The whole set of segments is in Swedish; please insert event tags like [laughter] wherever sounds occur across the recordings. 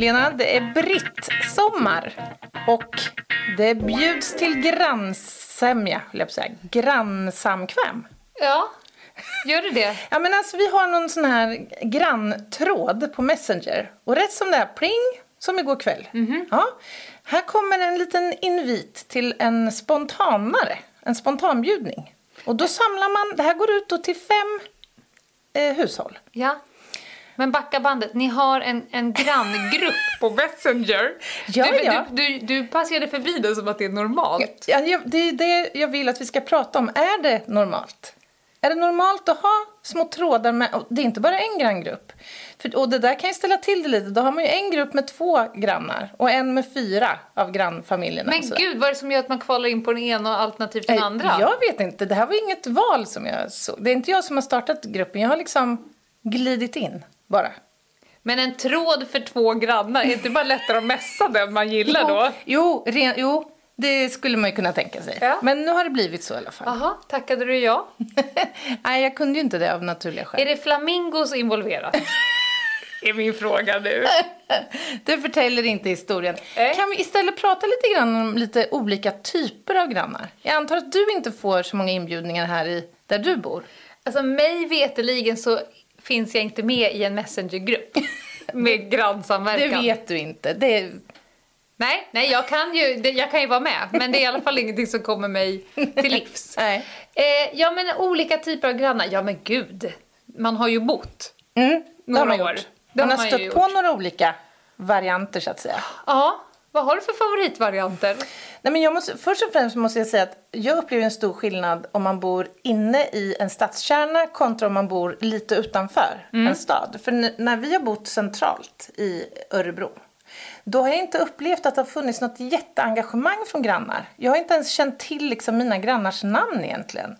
Lena, det är brittsommar och det bjuds till grannsämja, höll jag på att säga. Grannsamkväm. Ja, gör det det? [laughs] Ja, men alltså, vi har någon sån här granntråd på Messenger. Och rätt som det är, pling, som igår kväll. Ja, här kommer en liten invit till en spontanare, en spontanbjudning. Och då samlar man, det här går ut då till fem eh, hushåll. Ja. Men backa bandet, ni har en, en granngrupp på Messenger. [laughs] Ja, du, ja. Du, du, du passerade förbi det som att det är normalt. Ja, jag- det är det jag vill att vi ska prata om. Är det normalt? Är det normalt att ha små trådar med... och Det är inte bara en granngrupp. För, och det där kan ju ställa till det lite. Då har man ju en grupp med två grannar och en med fyra av grannfamiljerna. Men och gud, vad är det som gör att man kvalar in på den ena alternativt den Eh, andra? Jag vet inte. Det här var inget val som jag såg. Det är inte jag som har startat gruppen. Jag har liksom glidit in bara. Men en tråd för två grannar, är det inte bara lättare att messa den man gillar då? Jo, ren, jo, det skulle man ju kunna tänka sig. Ja. Men nu har det blivit så i alla fall. Jaha, tackade du ja? [laughs] Nej, jag kunde ju inte det av naturliga skäl. Är det flamingos involverat? [laughs] är min fråga nu. [laughs] Du förtäller inte historien. Nej. Kan vi istället prata lite grann om lite olika typer av grannar? Jag antar att du inte får så många inbjudningar här i, där du bor. Alltså mig veteligen så finns jag inte med i en messengergrupp [laughs] med Det grannsamverkan. vet du inte. Det, Nej, nej jag, kan ju, det- jag kan ju vara med, men det är i alla fall ingenting som kommer mig till livs. [laughs] nej. Eh, ja, men olika typer av grannar. Ja, men gud. Man har ju bott. Mm, det Några har man år. gjort. Det Man har har stött på några olika varianter så att säga. Ja, vad har du för favoritvarianter? Nej, men jag måste, först och främst måste jag säga att jag upplever en stor skillnad om man bor inne i en stadskärna kontra om man bor lite utanför en stad. För när vi har bott centralt i Örebro då har jag inte upplevt att det har funnits något jätteengagemang från grannar. Jag har inte ens känt till liksom mina grannars namn egentligen.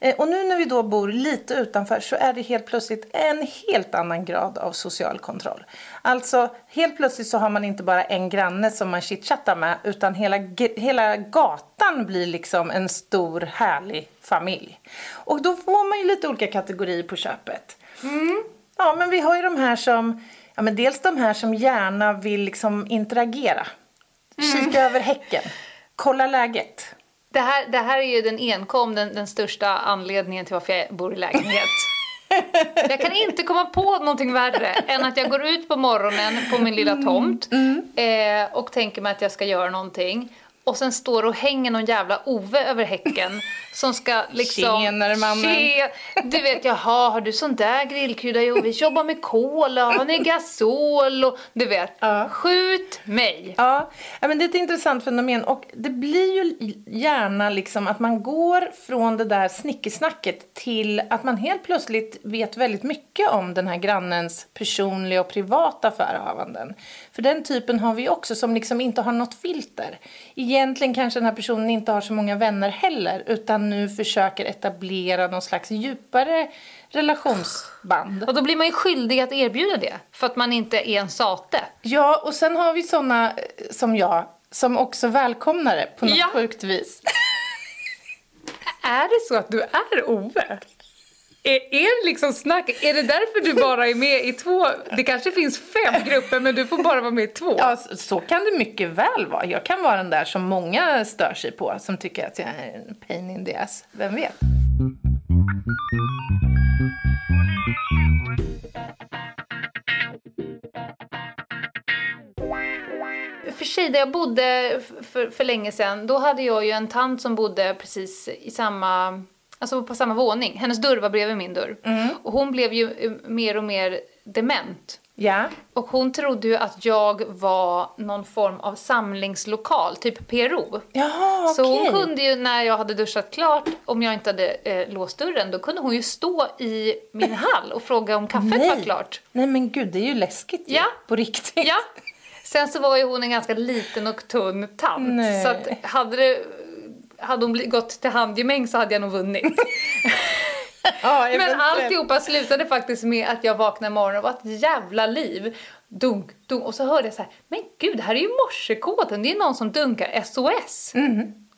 Eh, Och nu när vi då bor lite utanför så är det helt plötsligt en helt annan grad av social kontroll. Alltså helt plötsligt så har man inte bara en granne som man chitchattar med utan hela, hela gatan blir liksom en stor härlig familj. Och då får man ju lite olika kategorier på köpet. Ja men vi har ju de här som, ja men dels de här som gärna vill liksom interagera. Kika över häcken, kolla läget. Det här, det här är ju den enkom den, den största anledningen till varför jag bor i lägenhet. [laughs] Jag kan inte komma på någonting värre än att jag går ut på morgonen på min lilla tomt eh, och tänker mig att jag ska göra någonting. Och sen står och hänger någon jävla Ove över häcken som ska [laughs] liksom... Tjenare, mannen. Tje- Du vet, jaha, har du sån där grillkrydda? Jo, vi jobbar med kola, har ni gasol? Och, du vet, Ja. skjut mig! Ja, ja, men det är ett intressant fenomen och det blir ju gärna liksom att man går från det där snickesnacket till att man helt plötsligt vet väldigt mycket om den här grannens personliga och privata förehavanden. För den typen har vi också som liksom inte har något filter. Egentligen kanske den här personen inte har så många vänner heller utan nu försöker etablera någon slags djupare relationsband. Och då blir man ju skyldig att erbjuda det, för att man inte är en sate. Ja, och sen har vi såna eh, som jag som också välkomnar det på något Ja. sjukt vis. [laughs] Är det så att du är Ove? Är, är det liksom snack? Är det därför du bara är med i två? Det kanske finns fem grupper men du får bara vara med i två. Ja, så, så kan det mycket väl vara. Jag kan vara den där som många stör sig på, som tycker att jag är en pain in the ass. Vem vet? För sig, där jag bodde för, för länge sedan, då hade jag ju en tant som bodde precis i samma, alltså på samma våning. Hennes dörr var bredvid min dörr. Och hon blev ju eh, mer och mer dement Ja. Och hon trodde ju att jag var någon form av samlingslokal, typ PRO. Jaha, Så hon kunde ju när jag hade duschat klart, om jag inte hade eh, låst dörren, då kunde hon ju stå i min [laughs] hall och fråga om kaffet Nej. var klart. Nej men gud, det är ju läskigt ju. Ja. På riktigt. Ja. Sen så var ju hon en ganska liten och tunn tant. Nej. Så att hade, det, hade hon gått till handgemäng så hade jag nog vunnit. [laughs] ja Men alltihopa slutade faktiskt med att jag vaknade imorgon och var ett jävla liv. Dunk, dunk. Och så hörde jag så här, men gud, det här är ju morsekoden. Det är någon som dunkar SOS.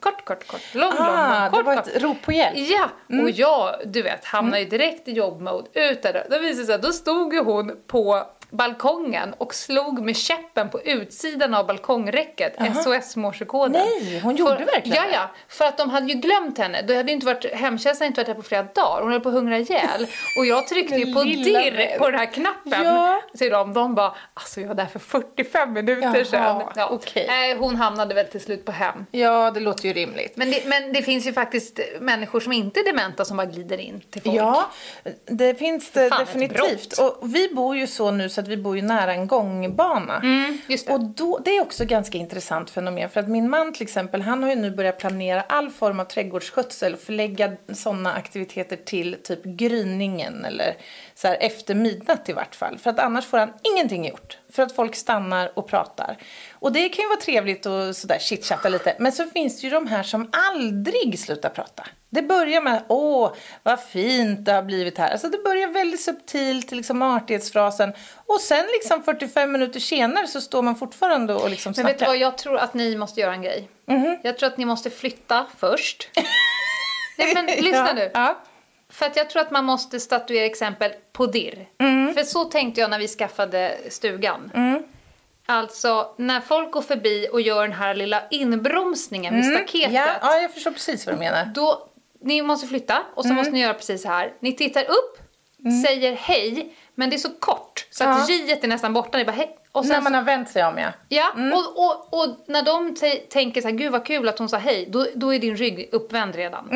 Kort, kort, kort. Lång, lång. Ah, lång. det Kort, var kort. ett rop på hjälp. Ja, Mm. och jag, du vet, hamnade ju direkt i jobbmode. Ut där. Då visade det sig då stod ju hon på balkongen och slog med käppen på utsidan av balkongräcket SOS-morsekoden. Nej, hon gjorde för, verkligen Ja, ja. För att de hade ju glömt henne. Det hade inte varit, hemtjänsten inte varit här på flera dagar. Hon höll på att hungra ihjäl. Och jag tryckte ju på dirr på den här knappen Ja. till dem. De bara, alltså jag var där för 45 minuter Jaha, sedan. Ja. okej. Nej, hon hamnade väl till slut på hem. Ja, det låter ju rimligt. Men det, men det finns ju faktiskt människor som inte är dementa som bara glider in till folk. Ja, det finns det Fan, definitivt. Och vi bor ju så nu så att vi bor ju nära en gångbana. Mm, det. Och då, det är också ganska intressant fenomen. För att min man till exempel, han har ju nu börjat planera all form av trädgårdsskötsel. Förlägga sådana aktiviteter till typ gryningen eller så här efter midnatt i vart fall. För att annars får han ingenting gjort. För att folk stannar och pratar. Och det kan ju vara trevligt och sådär chitchatta lite. Men så finns det ju de här som aldrig slutar prata. Det börjar med åh, vad fint det har blivit här. Alltså det börjar väldigt subtilt, liksom artighetsfrasen. Och sen liksom 45 minuter senare så står man fortfarande och liksom Men vet du snackar. vad, jag tror att ni måste göra en grej. Mhm. Jag tror att ni måste flytta först. [laughs] Nej, men lyssna ja, nu. Ja. För att jag tror att man måste statuera exempel på dirr. Mm. För så tänkte jag när vi skaffade stugan. Alltså, när folk går förbi och gör den här lilla inbromsningen vid staketet. Mm. Ja, ja, jag förstår precis vad du menar. Då, ni måste flytta och så Mm. måste ni göra precis så här. Ni tittar upp, säger hej, men det är så kort så att Ja. J är nästan borta. Ni bara hej. Och sen När man har vänt sig om ja. Ja, Mm. och, och, och när de tänker så här, gud vad kul att hon sa hej, då, då är din rygg uppvänd redan.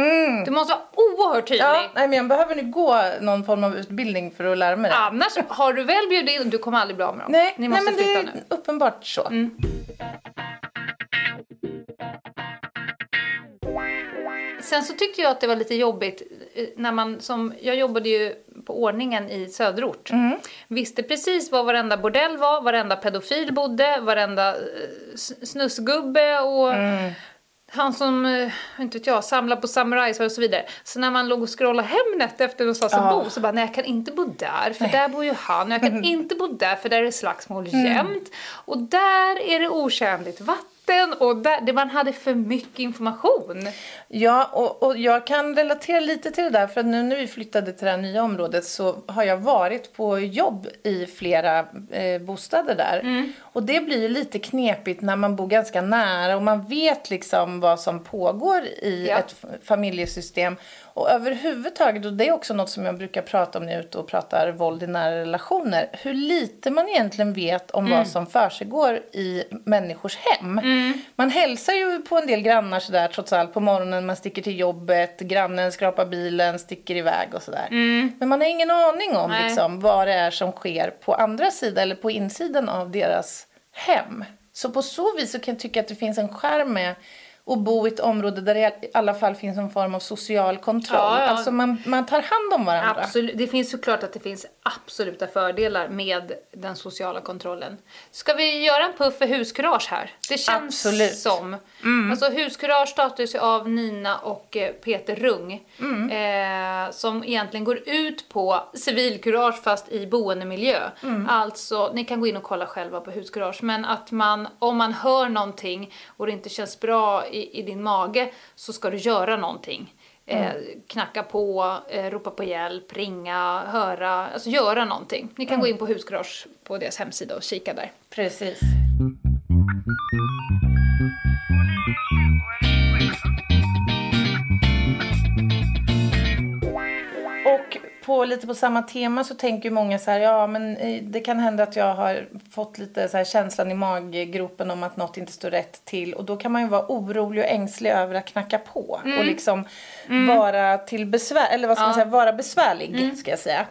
Du måste vara oerhört tydlig. Mm. ja nej, men jag behöver nu gå någon form av utbildning för att lära mig det. Annars har du väl bjudit in, du kommer aldrig bli av med dem. Nej, Ni nej måste men det är nu. Mm. uppenbart så. Sen så tyckte jag att det var lite jobbigt eh, när man som, jag jobbade ju på ordningen i söderort. Mm. Visste precis var varenda bordell var, varenda pedofil bodde, varenda eh, snusgubbe och Mm. han som, eh, inte vet jag, samlar på samurajs och så vidare. Så när man låg och scrollade Hemnet efter någonstans att Ja. bo så bara, nej jag kan inte bo där för där bor ju han. Och jag kan [laughs] inte bo där för där är det slagsmål Mm. jämt. Och där är det otjänligt vatten och där, det, man hade för mycket information. Ja, och, och jag kan relatera lite till det där. För att nu när vi flyttade till det här nya området så har jag varit på jobb i flera eh, bostäder där. Mm. Och det blir ju lite knepigt när man bor ganska nära och man vet liksom vad som pågår i Ja. ett familjesystem. Och överhuvudtaget, och det är också något som jag brukar prata om när jag är ute och pratar våld i nära relationer. Hur lite man egentligen vet om Mm. vad som försiggår i människors hem. Man hälsar ju på en del grannar sådär trots allt på morgonen. Man sticker till jobbet, grannen skrapar bilen, sticker iväg och sådär. Men man har ingen aning om Nej. liksom, vad det är som sker på andra sidan eller på insidan av deras hem. Så på så vis så kan jag tycka att det finns en skärm med att bo i ett område där det i alla fall finns en form av social kontroll. Ja, ja. Alltså man, man tar hand om varandra. Absolut. Det finns såklart att det finns absoluta fördelar med den sociala kontrollen. Ska vi göra en puff för huskurage här? Det känns Absolut. Mm. som. Alltså huskurage startades ju av Nina och eh, Peter Rung. Mm. Eh, som egentligen går ut på civilkurage fast i boendemiljö. Mm. Alltså, ni kan gå in och kolla själva på huskurage. Men att man, om man hör någonting och det inte känns bra i, i din mage så ska du göra någonting. Eh, knacka på, eh, ropa på hjälp, ringa, höra, alltså göra någonting. Ni kan gå in på Huskurage på deras hemsida och kika där. Precis. Och lite på samma tema så tänker många så här, ja men eh, det kan hända att jag har fått lite så här känslan i maggropen om att något inte står rätt till. Och då kan man ju vara orolig och ängslig över att knacka på. Och liksom vara till besvär, eller vad ska man säga, vara besvärlig ska jag säga.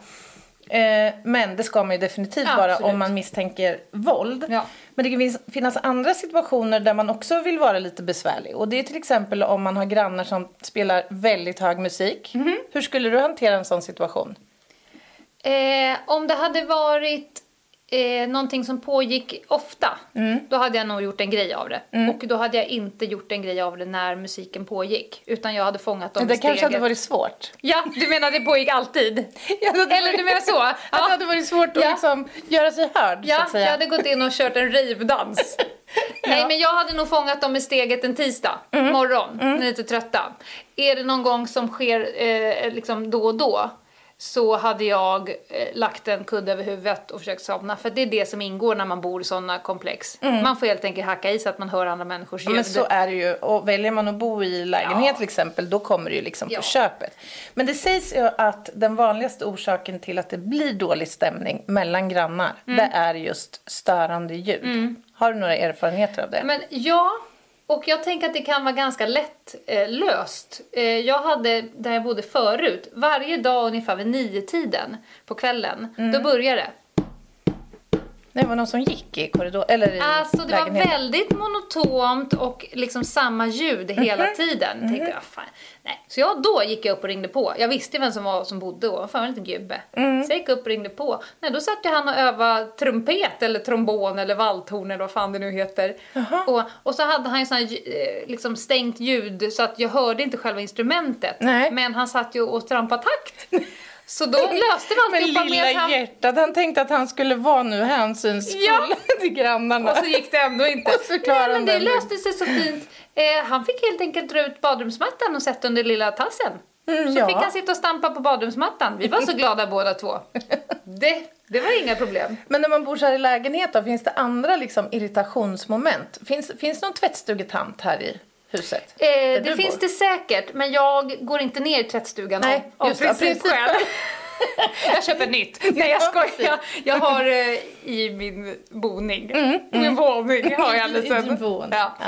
Eh, men det ska man ju definitivt Ja, vara absolut. om man misstänker våld. Ja. Men det kan finnas, finnas andra situationer där man också vill vara lite besvärlig. Och det är till exempel om man har grannar som spelar väldigt hög musik. Mhm. Hur skulle du hantera en sån situation? Eh, om det hade varit eh, någonting som pågick ofta, Mm. då hade jag nog gjort en grej av det. Och då hade jag inte gjort en grej av det när musiken pågick. Utan jag hade fångat dem det i kanske hade varit svårt. Ja, du menar det pågick alltid? [laughs] Eller du menar så? [laughs] Att det Ja, hade varit svårt att Ja. liksom göra sig hörd så ja att säga. jag hade gått in och kört en rivdans. [laughs] Nej, men jag hade nog fångat dem i steget en tisdag Mm. morgon, när ni är lite trötta. Är det någon gång som sker eh, liksom då och då så hade jag eh, lagt en kudde över huvudet och försökt somna. För det är det som ingår när man bor i sådana komplex. Man får helt enkelt hacka i så att man hör andra människors ljud. Mm. Ja, men så är det ju. Och väljer man att bo i lägenhet Ja. till exempel, då kommer det ju liksom Ja. på köpet. Men det sägs ju att den vanligaste orsaken till att det blir dålig stämning mellan grannar, Mm. det är just störande ljud. Har du några erfarenheter av det? Men ja, och jag tänker att det kan vara ganska lätt eh, löst. Eh, jag hade, där jag bodde förut, varje dag ungefär vid nio tiden på kvällen, Mm. då började det. Det var någon som gick i korridor eller i Alltså det var lägenheten. väldigt monotont och liksom samma ljud hela Mhm. tiden. Tänkte jag, fan. Nej. Så jag, då gick jag upp och ringde på. Jag visste vem som var som bodde då. Fan, en liten gubbe. Mm. Så jag gick upp och ringde på. Nej, då satt ju han och övade trumpet eller trombon eller valthorn eller vad fan det nu heter. Och, och så hade han ju sån här, eh, liksom stängt ljud så att jag hörde inte själva instrumentet. Nej. Men han satt ju och trampade takt. [laughs] Så då löste vi alltihopa lilla med att han... hjärtat, han tänkte att han skulle vara nu hänsynsfull Ja. [laughs] till grannarna. Och så gick det ändå inte. Nej, men det löste sig så fint. Eh, han fick helt enkelt dra ut badrumsmattan och sätta under lilla tassen. Mm, så ja. fick han sitta och stampa på badrumsmattan. Vi var så [laughs] glada båda två. Det, det var inga problem. Men när man bor så här i lägenhet då, finns det andra liksom irritationsmoment? Finns, finns någon tvättstugetant här i huset? Eh, det du finns bor? det säkert, men jag går inte ner i tvättstugan Nej, av, av principskäl. princip. [laughs] jag köper nytt. Nej jag Ja, skojar. Jag, jag har eh, i min boning, min våning har jag Mm, våning, Ja. ja.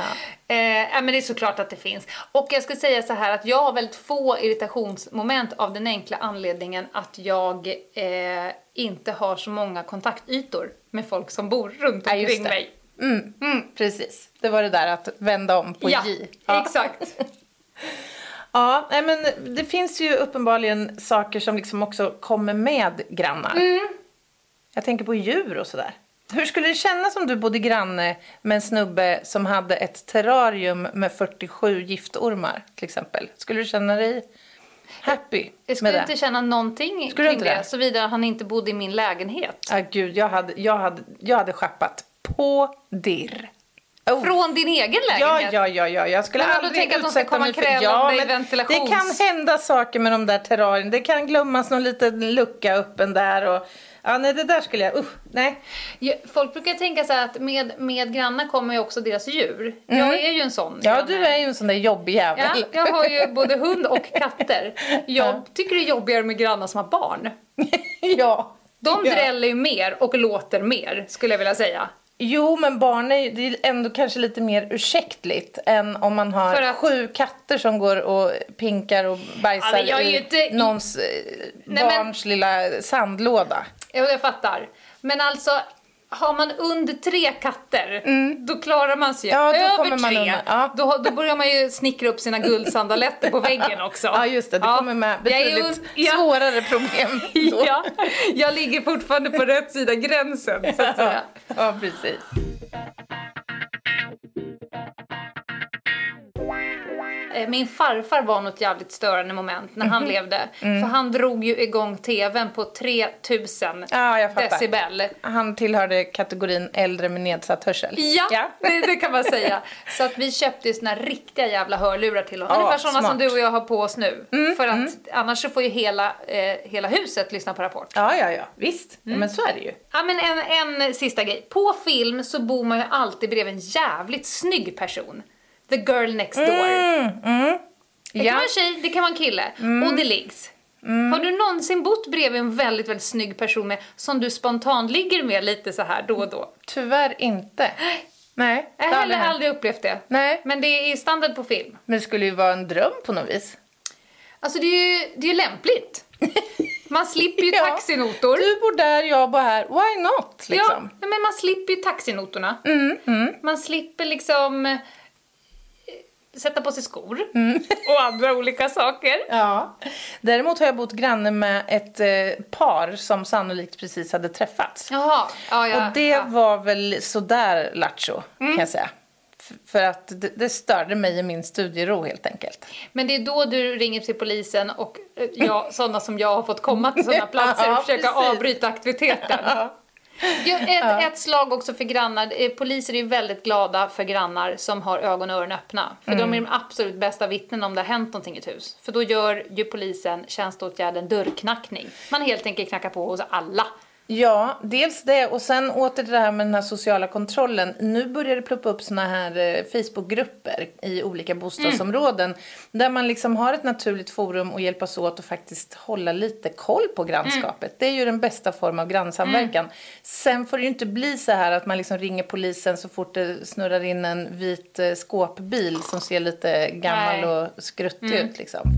Eh, ja, men det är såklart att det finns. Och jag ska säga så här att jag har väldigt få irritationsmoment av den enkla anledningen att jag eh, inte har så många kontaktytor med folk som bor runt Ja, omkring det. mig. Mm, Precis. Det var det där att vända om på ja, J. exakt. [laughs] Ja, men det finns ju uppenbarligen saker som liksom också kommer med grannar. Mm. Jag tänker på djur och sådär. Hur skulle det kännas om du bodde granne med en snubbe som hade ett terrarium med 47 giftormar till exempel? Skulle du känna dig happy Jag med skulle det? inte känna någonting Skulle kring det, det? såvida han inte bodde i min lägenhet. Ah, gud, jag hade, jag, hade, jag hade schappat på dirr. Oh. Från din egen Ja, lägenhet? ja, ja, ja. Jag skulle Men aldrig tänk att de ska komma för... ja, dig ventilations- Det kan hända saker med de där terrarierna. Det kan glömmas någon liten lucka öppen där och... Ja, nej, det där skulle jag... Usch, nej. Ja, Folk brukar tänka så här att med, med grannar kommer ju också deras djur. Jag är ju en sån Mm. Ja, granne. du är ju en sån där jobbig Ja, jävel. jag har ju både hund och [laughs] katter. Jag tycker det är jobbigare med grannar som har barn. [laughs] ja. De Ja. dräller ju mer och låter mer, skulle jag vilja säga. Jo, men barn är det är ändå kanske lite mer ursäktligt än om man har För att- sju katter som går och pinkar och bajsar Ja, men i inte- någons eh, Nej, men- barns lilla sandlåda. Ja, jag fattar. Men alltså, har man under tre katter, då klarar man sig Mm. Ja, över tre. undan. Ja. Då, då börjar man ju snickra upp sina guldsandaletter på väggen också. [laughs] Ja, just det. Det kommer med betydligt ja. svårare problem. [laughs] då. Ja, jag ligger fortfarande på rätt sida gränsen, så att säga. Ja, precis. Min farfar var något jävligt störande moment när han levde. För han drog ju igång tvn på 3000 Ja, jag fattar. decibel. Han tillhörde kategorin äldre med nedsatt hörsel. Ja, Ja. Det, det kan man säga. Så att vi köpte ju såna riktiga jävla hörlurar till honom. Ja, Ungefär sådana som smart. Mm, du och jag har på oss nu. För att annars så får ju hela, eh, hela huset lyssna på Rapport. Ja, ja, ja. Visst. Mm. Ja, men så är det ju. Ja men en, en sista grej. På film så bor man ju alltid bredvid en jävligt snygg person. The girl next door. Det kan Mm, Ja. Mm. vara en tjej, det kan vara en kille. Och det liggs. Har du någonsin bott bredvid en väldigt, väldigt snygg person med, som du spontant ligger med lite så här då och då? Tyvärr inte. Nej, det Jag har heller hänt. aldrig upplevt det. Nej, Men det är standard på film. men det skulle ju vara en dröm på något vis. Alltså det är ju, det är ju lämpligt. [laughs] Man slipper ju Ja. taxinotor. Du bor där, jag bor här. Why not? Ja, Liksom. nej, men man slipper ju taxinotorna. Mm, Man slipper liksom eh, sätta på sig skor Mm. [laughs] och andra olika saker. Ja. Däremot har jag bott granne med ett eh, par som sannolikt precis hade träffats. Jaha, ja, ja. Och det ja. Mm. var väl sådär lattjo, kan jag säga. F- För att det, det störde mig i min studiero helt enkelt. Men det är då du ringer till polisen och eh, jag, sådana som jag har fått komma till sådana [laughs] platser och försöka precis. avbryta aktiviteten. Ja, ett, ett slag också för grannar. Eh, Poliser är väldigt glada för grannar som har ögon och öron öppna. För de är de absolut bästa vittnen om det har hänt någonting i ett hus. För då gör ju polisen tjänsteåtgärden dörrknackning. Man helt enkelt knackar på hos alla. Ja, dels det och sen åter det här med den här sociala kontrollen. Nu börjar det ploppa upp såna här eh, Facebookgrupper i olika bostadsområden där man liksom har ett naturligt forum och hjälpas åt och faktiskt hålla lite koll på grannskapet. Det är ju den bästa formen av grannsamverkan. Sen får det ju inte bli så här att man liksom ringer polisen så fort det snurrar in en vit eh, skåpbil som ser lite gammal Nej. och skruttig ut liksom.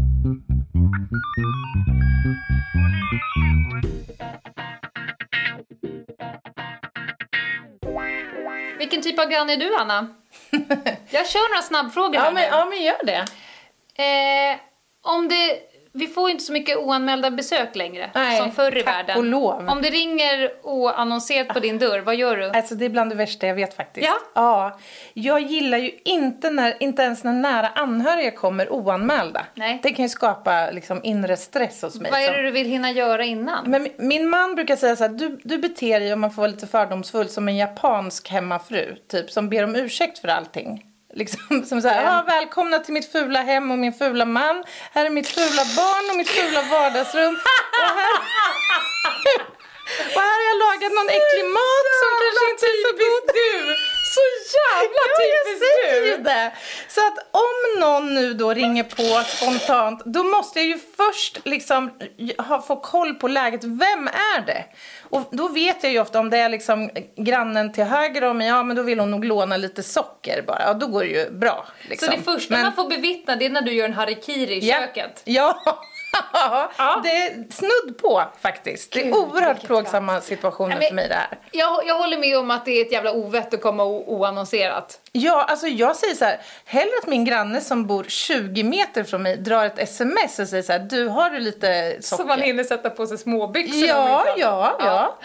Vilken typ av granne är du, Anna? [laughs] Jag kör några snabbfrågor Ja men, ja men gör det. Eh, om det, vi får inte så mycket oanmälda besök längre Nej, som förr i världen. och lov. Om det ringer oannonserat på din dörr, vad gör du? Alltså det är bland det värsta jag vet faktiskt. Ja? ja. Jag gillar ju inte, när, inte ens när nära anhöriga kommer oanmälda. Nej. Det kan ju skapa liksom inre stress hos mig. Vad är det du vill hinna göra innan? Men mi- min man brukar säga så här, du, du beter dig om man får vara lite fördomsfull som en japansk hemmafru. Typ som ber om ursäkt för allting. Liksom, [laughs] som så här, ja, välkomna till mitt fula hem och min fula man. Här är mitt fula barn och mitt fula vardagsrum. Och här, [laughs] och här har jag lagat någon äcklig mat som kanske inte är så god. du! Så jävla typiskt ja, jag säger ju det. Så att om någon nu då ringer på spontant, då måste jag ju först liksom ha, få koll på läget. Vem är det? Och då vet jag ju ofta om det är liksom grannen till höger om mig, ja men då vill hon nog låna lite socker bara. Ja, då går det ju bra. Liksom. Så det första Men- man får bevittna det är när du gör en harikiri i Ja. köket? Ja. Ja. det är snudd på faktiskt. Det är Gud, oerhört plågsamma situationer Nej, men- för mig det här. Jag, jag håller med om att det är ett jävla ovett att komma oannonserat. Ja, alltså jag säger så här, hellre att min granne som bor 20 meter från mig drar ett sms och säger så här, du har du lite socker? Så man hinner sätta på sig småbyxor. Ja, ja, ja.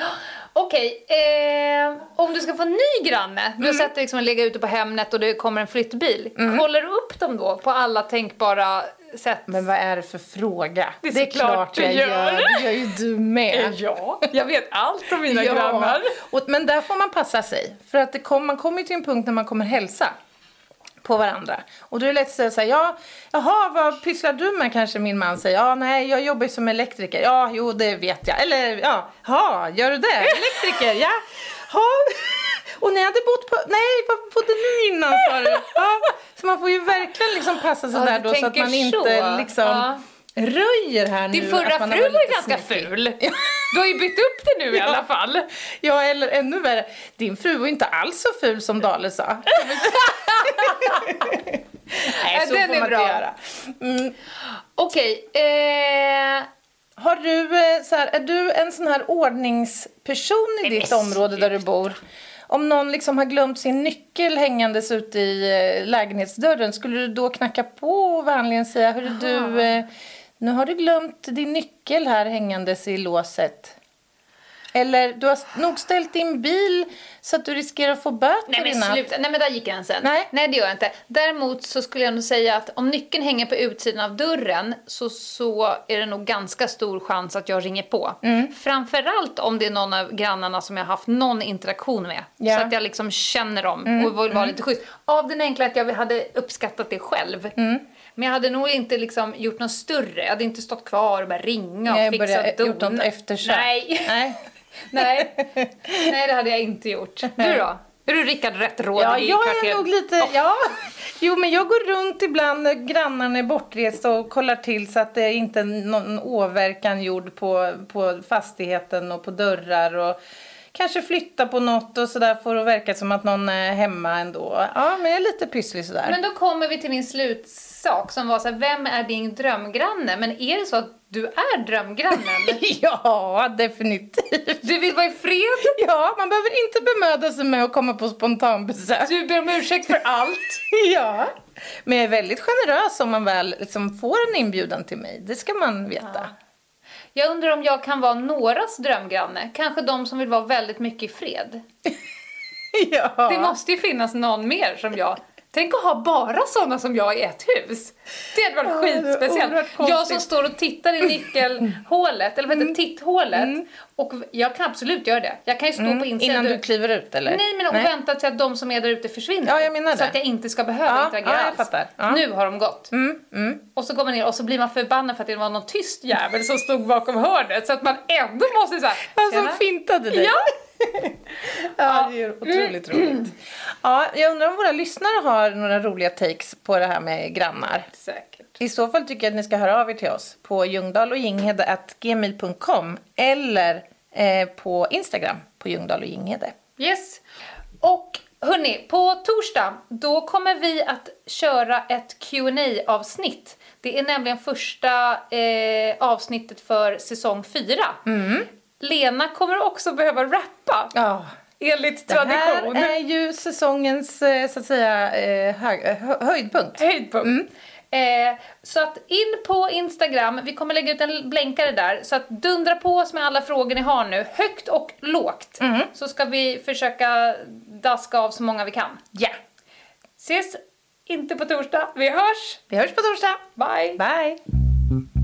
Okej, eh, om du ska få en ny granne, du Mm. dig liksom lägga ute på Hemnet och det kommer en flyttbil. Kollar du upp dem då på alla tänkbara sätt? Men vad är det för fråga? Det är såklart du jag gör. gör. Det gör ju du med. Ja, jag vet allt om mina Ja. Och, men där får man passa sig. För att det kom, man kommer till en punkt när man kommer hälsa på varandra. Och då är det lätt att säga så här, ja, jaha, vad pysslar du med kanske min man säger. Ja, nej, jag jobbar ju som elektriker. Ja, jo, det vet jag. Eller, ja, ha, gör du det? Elektriker, ja. [laughs] Ha. Och ni hade bott på, nej, vad bodde ni innan sa du? [laughs] Ja, så man får ju verkligen liksom passa sig Ja, där då så att man inte så. liksom Ja. röjer här nu. Din förra fru var lite ganska ful. Du har ju bytt upp det nu i alla fall. Ja, eller ännu värre. Din fru var ju inte alls så ful som Dale sa. [laughs] Nej, så den får är man bra. inte göra. Mm. Okej, eh, Har du, eh, så här, är du en sån här ordningsperson i ditt område där du bor? Om någon liksom har glömt sin nyckel hängandes ute i eh, lägenhetsdörren, skulle du då knacka på och vänligen säga, hörru du, eh, nu har du glömt din nyckel här hängandes i låset. Eller du har nog ställt din bil så att du riskerar att få böter nej men sluta, nej men där gick gränsen. Nej. nej det gör jag inte. Däremot så skulle jag nog säga att om nyckeln hänger på utsidan av dörren så, så är det nog ganska stor chans att jag ringer på. Mm. Framförallt om det är någon av grannarna som jag har haft någon interaktion med. Ja. Mm. Så att jag liksom känner dem och vill vara lite schysst. Av den enkla att jag hade uppskattat det själv. Mm. Men jag hade nog inte liksom gjort något större. Jag hade inte stått kvar och bara ringa och Nej, fixa börja- och dona. gjort något eftersök. Nej. Nej. [laughs] Nej. [laughs] Nej, det hade jag inte gjort. Du då? Är du Rickard Rättrådig Ja, i jag är nog lite, ja. Jo, men jag går runt ibland när grannarna är bortresta och kollar till så att det inte är någon åverkan gjord på, på fastigheten och på dörrar och kanske flytta på något och sådär för att verka som att någon är hemma ändå. Ja, men jag är lite pysslig sådär. Men då kommer vi till min slutsak som var så här, vem är din drömgranne? Men är det så att Du är drömgrannen. [laughs] Ja, definitivt. Du vill vara i fred. Ja, man behöver inte bemöda sig med att komma på spontanbesök. Du ber om ursäkt för allt. [laughs] Ja, men jag är väldigt generös om man väl liksom får en inbjudan till mig. Det ska man veta. Jag undrar om jag kan vara någras drömgranne. Kanske de som vill vara väldigt mycket i fred. [laughs] Ja. Det måste ju finnas någon mer som jag. Tänk att ha bara sådana som jag i ett hus. Det hade varit Ja, skitspeciellt. Jag som står och tittar i nyckelhålet, eller vad heter det, titthålet. Och jag kan absolut göra det. Jag kan ju stå på insidan. Innan du kliver ut eller? Nej, men och vänta tills att de som är där ute försvinner. Ja, Så att jag inte ska behöva Ja, interagera ja, jag fattar. Ja. Nu har de gått. Och så går man ner och så blir man förbannad för att det var någon tyst jävel som stod bakom hörnet. Så att man ändå måste säga Han som fintade dig. Ja! [laughs] Ja, det är otroligt roligt. Ja, jag undrar om våra lyssnare har några roliga takes på det här med grannar. Säkert. I så fall tycker jag att ni ska höra av er till oss på ljungdahloginghede.gmail.com eller eh, på Instagram på Ljungdahl och Ginghede. Yes. Och hörni, på torsdag då kommer vi att köra ett qa avsnitt Det är nämligen första eh, avsnittet för säsong 4. Lena kommer också behöva rappa Ja. enligt Det tradition. här är ju säsongens eh, så att säga eh, hög, hö, höjdpunkt. Höjdpunkt. Eh, så att in på Instagram, vi kommer lägga ut en blänkare där, så att dundra på oss med alla frågor ni har nu, högt och lågt. Så ska vi försöka daska av så många vi kan. Ja. Ses inte på torsdag, vi hörs! Vi hörs på torsdag. Bye! Bye.